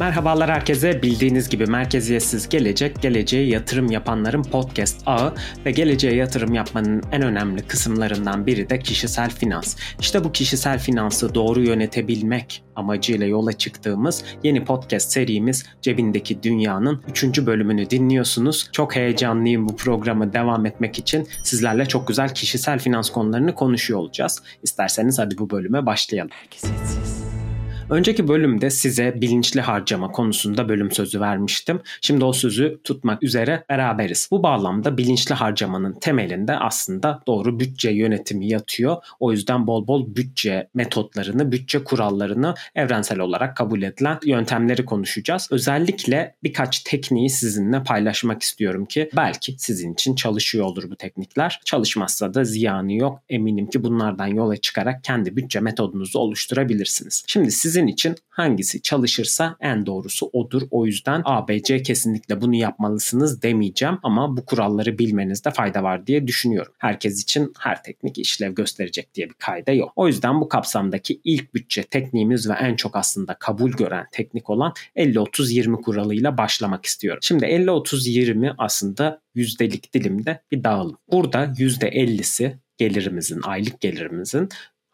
Merhabalar herkese. Bildiğiniz gibi merkeziyetsiz gelecek, geleceğe yatırım yapanların podcast ağı ve geleceğe yatırım yapmanın en önemli kısımlarından biri de kişisel finans. İşte bu kişisel finansı doğru yönetebilmek amacıyla yola çıktığımız yeni podcast serimiz Cebindeki Dünya'nın 3. bölümünü dinliyorsunuz. Çok heyecanlıyım bu programı devam etmek için. Sizlerle çok güzel kişisel finans konularını konuşuyor olacağız. İsterseniz hadi bu bölüme başlayalım. Merkeziyetsiz. Önceki bölümde size bilinçli harcama konusunda bölüm sözü vermiştim. Şimdi o sözü tutmak üzere beraberiz. Bu bağlamda bilinçli harcamanın temelinde aslında doğru bütçe yönetimi yatıyor. O yüzden bol bol bütçe metotlarını, bütçe kurallarını evrensel olarak kabul edilen yöntemleri konuşacağız. Özellikle birkaç tekniği sizinle paylaşmak istiyorum ki belki sizin için çalışıyor olur bu teknikler. Çalışmazsa da ziyanı yok. Eminim ki bunlardan yola çıkarak kendi bütçe metodunuzu oluşturabilirsiniz. Şimdi sizin sizin için hangisi çalışırsa en doğrusu odur. O yüzden ABC kesinlikle bunu yapmalısınız demeyeceğim ama bu kuralları bilmenizde fayda var diye düşünüyorum. Herkes için her teknik işlev gösterecek diye bir kayda yok. O yüzden bu kapsamdaki ilk bütçe tekniğimiz ve en çok aslında kabul gören teknik olan 50-30-20 kuralıyla başlamak istiyorum. Şimdi 50-30-20 aslında yüzdelik dilimde bir dağılım. Burada %50'si gelirimizin, aylık gelirimizin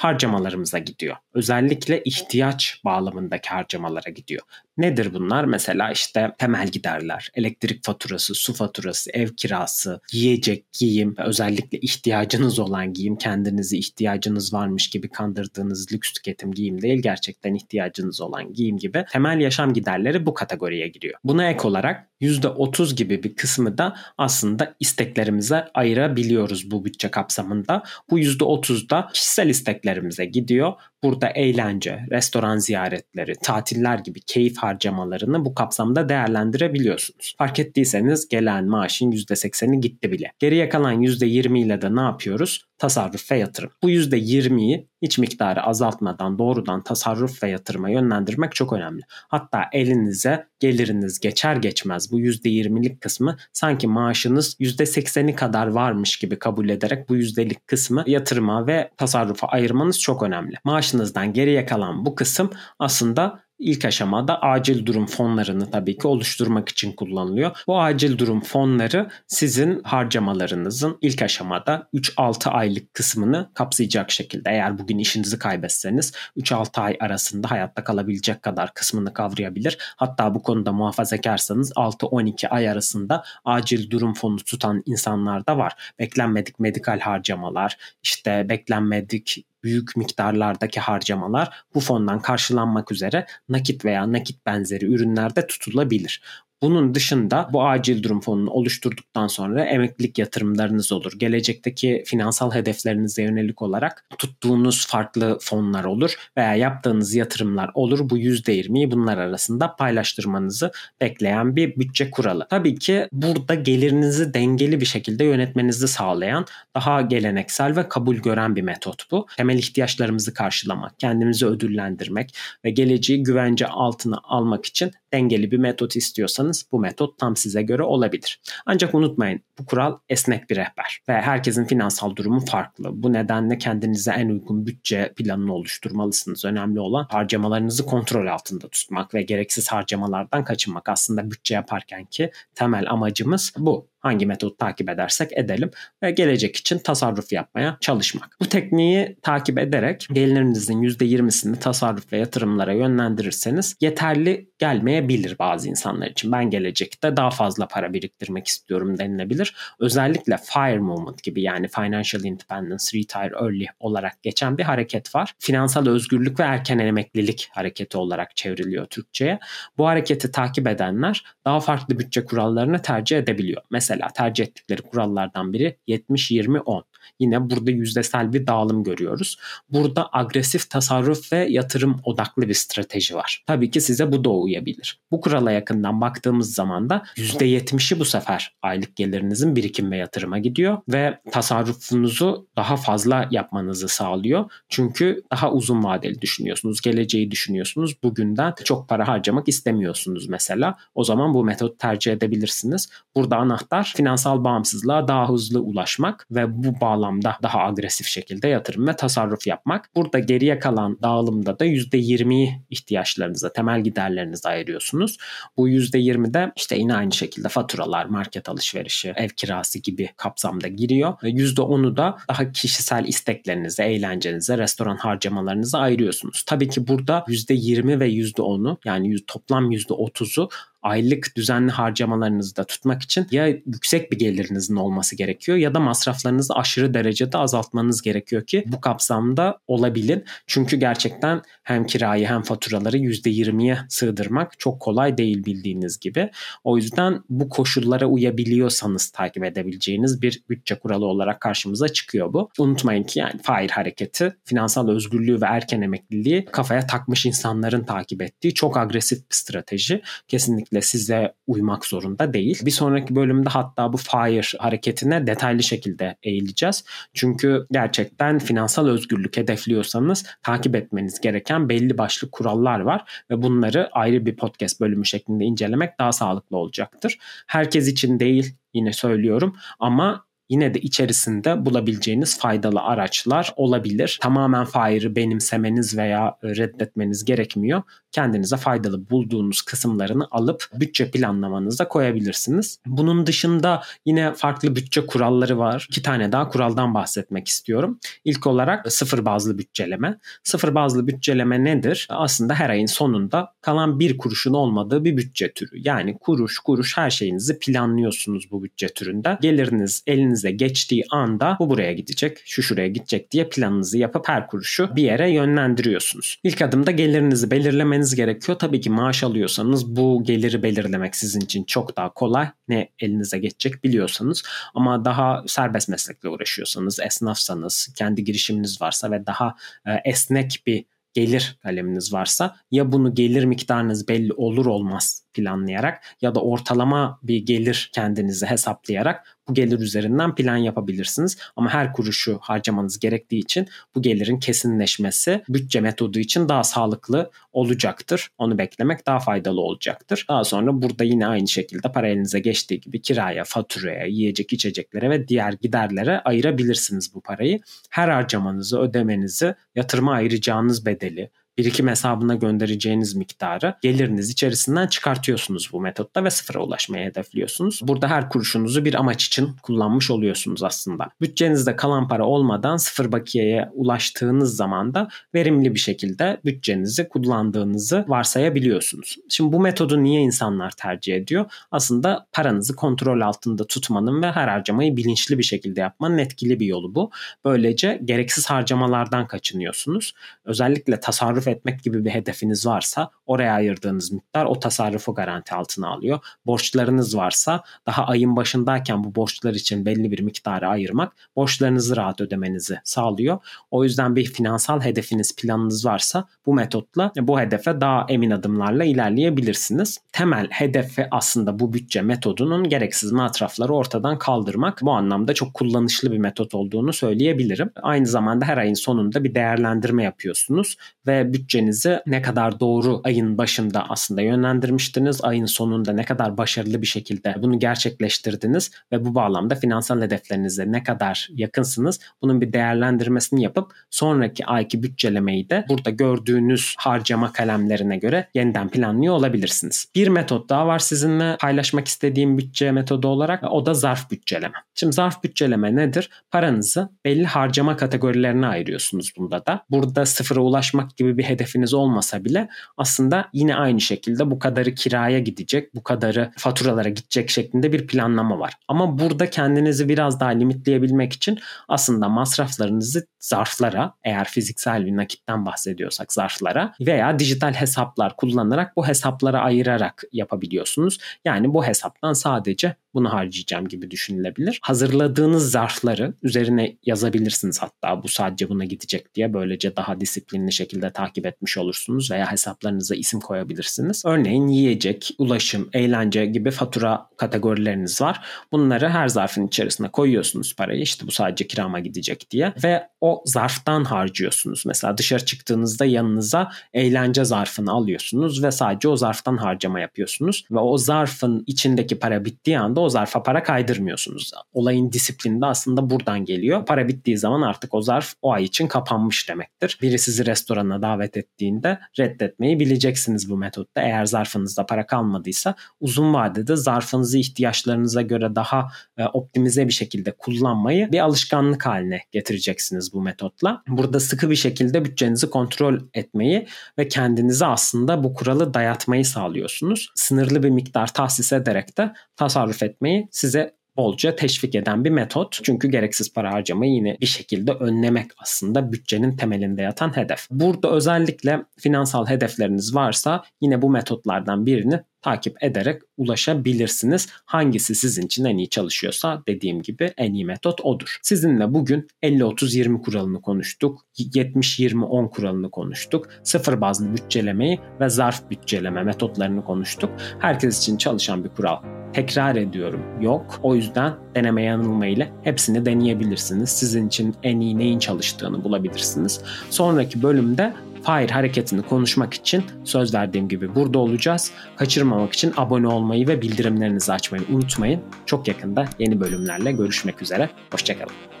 harcamalarımıza gidiyor. Özellikle ihtiyaç bağlamındaki harcamalara gidiyor. Nedir bunlar? Mesela işte temel giderler, elektrik faturası, su faturası, ev kirası, yiyecek, giyim, özellikle ihtiyacınız olan giyim, kendinizi ihtiyacınız varmış gibi kandırdığınız lüks tüketim giyim değil, gerçekten ihtiyacınız olan giyim gibi temel yaşam giderleri bu kategoriye giriyor. Buna ek olarak %30 gibi bir kısmı da aslında isteklerimize ayırabiliyoruz bu bütçe kapsamında. Bu %30 da kişisel isteklerimize gidiyor. Burada eğlence, restoran ziyaretleri, tatiller gibi keyif harcamalarını bu kapsamda değerlendirebiliyorsunuz. Fark ettiyseniz gelen maaşın %80'i gitti bile. Geriye kalan %20 ile de ne yapıyoruz? Tasarruf ve yatırım. Bu %20'yi iç miktarı azaltmadan doğrudan tasarruf ve yatırıma yönlendirmek çok önemli. Hatta elinize geliriniz geçer geçmez bu %20'lik kısmı sanki maaşınız %80'i kadar varmış gibi kabul ederek bu yüzdelik kısmı yatırıma ve tasarrufa ayırmanız çok önemli. Maaşınızdan geriye kalan bu kısım aslında İlk aşamada acil durum fonlarını tabii ki oluşturmak için kullanılıyor. Bu acil durum fonları sizin harcamalarınızın ilk aşamada 3-6 aylık kısmını kapsayacak şekilde eğer bugün işinizi kaybetseniz 3-6 ay arasında hayatta kalabilecek kadar kısmını kavrayabilir. Hatta bu konuda muhafazakarsanız 6-12 ay arasında acil durum fonu tutan insanlar da var. Beklenmedik medikal harcamalar, işte beklenmedik büyük miktarlardaki harcamalar bu fondan karşılanmak üzere nakit veya nakit benzeri ürünlerde tutulabilir. Bunun dışında bu acil durum fonunu oluşturduktan sonra emeklilik yatırımlarınız olur. Gelecekteki finansal hedeflerinize yönelik olarak tuttuğunuz farklı fonlar olur veya yaptığınız yatırımlar olur. Bu %20'yi bunlar arasında paylaştırmanızı bekleyen bir bütçe kuralı. Tabii ki burada gelirinizi dengeli bir şekilde yönetmenizi sağlayan daha geleneksel ve kabul gören bir metot bu. Temel ihtiyaçlarımızı karşılamak, kendimizi ödüllendirmek ve geleceği güvence altına almak için dengeli bir metot istiyorsanız bu metot tam size göre olabilir. Ancak unutmayın bu kural esnek bir rehber ve herkesin finansal durumu farklı. Bu nedenle kendinize en uygun bütçe planını oluşturmalısınız. Önemli olan harcamalarınızı kontrol altında tutmak ve gereksiz harcamalardan kaçınmak. Aslında bütçe yaparken ki temel amacımız bu hangi metodu takip edersek edelim ve gelecek için tasarruf yapmaya çalışmak. Bu tekniği takip ederek gelirinizin %20'sini tasarruf ve yatırımlara yönlendirirseniz yeterli gelmeyebilir bazı insanlar için. Ben gelecekte daha fazla para biriktirmek istiyorum denilebilir. Özellikle FIRE movement gibi yani Financial Independence Retire Early olarak geçen bir hareket var. Finansal özgürlük ve erken emeklilik hareketi olarak çevriliyor Türkçe'ye. Bu hareketi takip edenler daha farklı bütçe kurallarını tercih edebiliyor. Mesela mesela tercih ettikleri kurallardan biri 70-20-10. Yine burada yüzdesel bir dağılım görüyoruz. Burada agresif tasarruf ve yatırım odaklı bir strateji var. Tabii ki size bu da uyabilir. Bu kurala yakından baktığımız zaman da %70'i bu sefer aylık gelirinizin birikim ve yatırıma gidiyor ve tasarrufunuzu daha fazla yapmanızı sağlıyor. Çünkü daha uzun vadeli düşünüyorsunuz, geleceği düşünüyorsunuz. Bugünden çok para harcamak istemiyorsunuz mesela. O zaman bu metot tercih edebilirsiniz. Burada anahtar miktar finansal bağımsızlığa daha hızlı ulaşmak ve bu bağlamda daha agresif şekilde yatırım ve tasarruf yapmak. Burada geriye kalan dağılımda da %20'yi ihtiyaçlarınıza, temel giderlerinize ayırıyorsunuz. Bu %20'de işte yine aynı şekilde faturalar, market alışverişi, ev kirası gibi kapsamda giriyor. Ve %10'u da daha kişisel isteklerinize, eğlencenize, restoran harcamalarınıza ayırıyorsunuz. Tabii ki burada %20 ve %10'u yani toplam %30'u aylık düzenli harcamalarınızı da tutmak için ya yüksek bir gelirinizin olması gerekiyor ya da masraflarınızı aşırı derecede azaltmanız gerekiyor ki bu kapsamda olabilin. Çünkü gerçekten hem kirayı hem faturaları %20'ye sığdırmak çok kolay değil bildiğiniz gibi. O yüzden bu koşullara uyabiliyorsanız takip edebileceğiniz bir bütçe kuralı olarak karşımıza çıkıyor bu. Unutmayın ki yani fair hareketi, finansal özgürlüğü ve erken emekliliği kafaya takmış insanların takip ettiği çok agresif bir strateji. Kesinlikle kesinlikle size uymak zorunda değil. Bir sonraki bölümde hatta bu FIRE hareketine detaylı şekilde eğileceğiz. Çünkü gerçekten finansal özgürlük hedefliyorsanız takip etmeniz gereken belli başlı kurallar var ve bunları ayrı bir podcast bölümü şeklinde incelemek daha sağlıklı olacaktır. Herkes için değil yine söylüyorum ama yine de içerisinde bulabileceğiniz faydalı araçlar olabilir. Tamamen FIRE'ı benimsemeniz veya reddetmeniz gerekmiyor kendinize faydalı bulduğunuz kısımlarını alıp bütçe planlamanıza koyabilirsiniz. Bunun dışında yine farklı bütçe kuralları var. İki tane daha kuraldan bahsetmek istiyorum. İlk olarak sıfır bazlı bütçeleme. Sıfır bazlı bütçeleme nedir? Aslında her ayın sonunda kalan bir kuruşun olmadığı bir bütçe türü. Yani kuruş kuruş her şeyinizi planlıyorsunuz bu bütçe türünde. Geliriniz elinize geçtiği anda bu buraya gidecek, şu şuraya gidecek diye planınızı yapıp her kuruşu bir yere yönlendiriyorsunuz. İlk adımda gelirinizi belirlemeniz belirlemeniz gerekiyor. Tabii ki maaş alıyorsanız bu geliri belirlemek sizin için çok daha kolay. Ne elinize geçecek biliyorsanız ama daha serbest meslekle uğraşıyorsanız, esnafsanız, kendi girişiminiz varsa ve daha e, esnek bir gelir kaleminiz varsa ya bunu gelir miktarınız belli olur olmaz planlayarak ya da ortalama bir gelir kendinize hesaplayarak bu gelir üzerinden plan yapabilirsiniz. Ama her kuruşu harcamanız gerektiği için bu gelirin kesinleşmesi bütçe metodu için daha sağlıklı olacaktır. Onu beklemek daha faydalı olacaktır. Daha sonra burada yine aynı şekilde para elinize geçtiği gibi kiraya, faturaya, yiyecek içeceklere ve diğer giderlere ayırabilirsiniz bu parayı. Her harcamanızı, ödemenizi, yatırıma ayıracağınız bedeli, birikim hesabına göndereceğiniz miktarı geliriniz içerisinden çıkartıyorsunuz bu metotta ve sıfıra ulaşmayı hedefliyorsunuz. Burada her kuruşunuzu bir amaç için kullanmış oluyorsunuz aslında. Bütçenizde kalan para olmadan sıfır bakiyeye ulaştığınız zaman da verimli bir şekilde bütçenizi kullandığınızı varsayabiliyorsunuz. Şimdi bu metodu niye insanlar tercih ediyor? Aslında paranızı kontrol altında tutmanın ve her harcamayı bilinçli bir şekilde yapmanın etkili bir yolu bu. Böylece gereksiz harcamalardan kaçınıyorsunuz. Özellikle tasarruf etmek gibi bir hedefiniz varsa oraya ayırdığınız miktar o tasarrufu garanti altına alıyor. Borçlarınız varsa daha ayın başındayken bu borçlar için belli bir miktarı ayırmak borçlarınızı rahat ödemenizi sağlıyor. O yüzden bir finansal hedefiniz planınız varsa bu metotla bu hedefe daha emin adımlarla ilerleyebilirsiniz. Temel hedefi aslında bu bütçe metodunun gereksiz masrafları ortadan kaldırmak. Bu anlamda çok kullanışlı bir metot olduğunu söyleyebilirim. Aynı zamanda her ayın sonunda bir değerlendirme yapıyorsunuz ve bütçenizi ne kadar doğru ayın başında aslında yönlendirmiştiniz. Ayın sonunda ne kadar başarılı bir şekilde bunu gerçekleştirdiniz ve bu bağlamda finansal hedeflerinize ne kadar yakınsınız bunun bir değerlendirmesini yapıp sonraki ayki bütçelemeyi de burada gördüğünüz harcama kalemlerine göre yeniden planlıyor olabilirsiniz. Bir metot daha var sizinle paylaşmak istediğim bütçe metodu olarak o da zarf bütçeleme. Şimdi zarf bütçeleme nedir? Paranızı belli harcama kategorilerine ayırıyorsunuz bunda da. Burada sıfıra ulaşmak gibi bir hedefiniz olmasa bile aslında yine aynı şekilde bu kadarı kiraya gidecek, bu kadarı faturalara gidecek şeklinde bir planlama var. Ama burada kendinizi biraz daha limitleyebilmek için aslında masraflarınızı zarflara eğer fiziksel bir nakitten bahsediyorsak zarflara veya dijital hesaplar kullanarak bu hesaplara ayırarak yapabiliyorsunuz. Yani bu hesaptan sadece bunu harcayacağım gibi düşünülebilir. Hazırladığınız zarfları üzerine yazabilirsiniz hatta bu sadece buna gidecek diye böylece daha disiplinli şekilde takip etmiş olursunuz veya hesaplarınıza isim koyabilirsiniz. Örneğin yiyecek, ulaşım, eğlence gibi fatura kategorileriniz var. Bunları her zarfın içerisine koyuyorsunuz parayı. İşte bu sadece kirama gidecek diye. Ve o zarftan harcıyorsunuz. Mesela dışarı çıktığınızda yanınıza eğlence zarfını alıyorsunuz ve sadece o zarftan harcama yapıyorsunuz. Ve o zarfın içindeki para bittiği anda o zarfa para kaydırmıyorsunuz. Olayın disiplini de aslında buradan geliyor. Para bittiği zaman artık o zarf o ay için kapanmış demektir. Biri sizi restorana davet ettiğinde reddetmeyi bileceksiniz bu metotta. Eğer zarfınızda para kalmadıysa uzun vadede zarfınızı ihtiyaçlarınıza göre daha e, optimize bir şekilde kullanmayı bir alışkanlık haline getireceksiniz metotla. Burada sıkı bir şekilde bütçenizi kontrol etmeyi ve kendinize aslında bu kuralı dayatmayı sağlıyorsunuz. Sınırlı bir miktar tahsis ederek de tasarruf etmeyi size bolca teşvik eden bir metot. Çünkü gereksiz para harcamayı yine bir şekilde önlemek aslında bütçenin temelinde yatan hedef. Burada özellikle finansal hedefleriniz varsa yine bu metotlardan birini takip ederek ulaşabilirsiniz. Hangisi sizin için en iyi çalışıyorsa dediğim gibi en iyi metot odur. Sizinle bugün 50-30-20 kuralını konuştuk. 70-20-10 kuralını konuştuk. Sıfır bazlı bütçelemeyi ve zarf bütçeleme metotlarını konuştuk. Herkes için çalışan bir kural. Tekrar ediyorum yok. O yüzden deneme yanılma ile hepsini deneyebilirsiniz. Sizin için en iyi neyin çalıştığını bulabilirsiniz. Sonraki bölümde Fire hareketini konuşmak için söz verdiğim gibi burada olacağız. Kaçırmamak için abone olmayı ve bildirimlerinizi açmayı unutmayın. Çok yakında yeni bölümlerle görüşmek üzere. Hoşçakalın.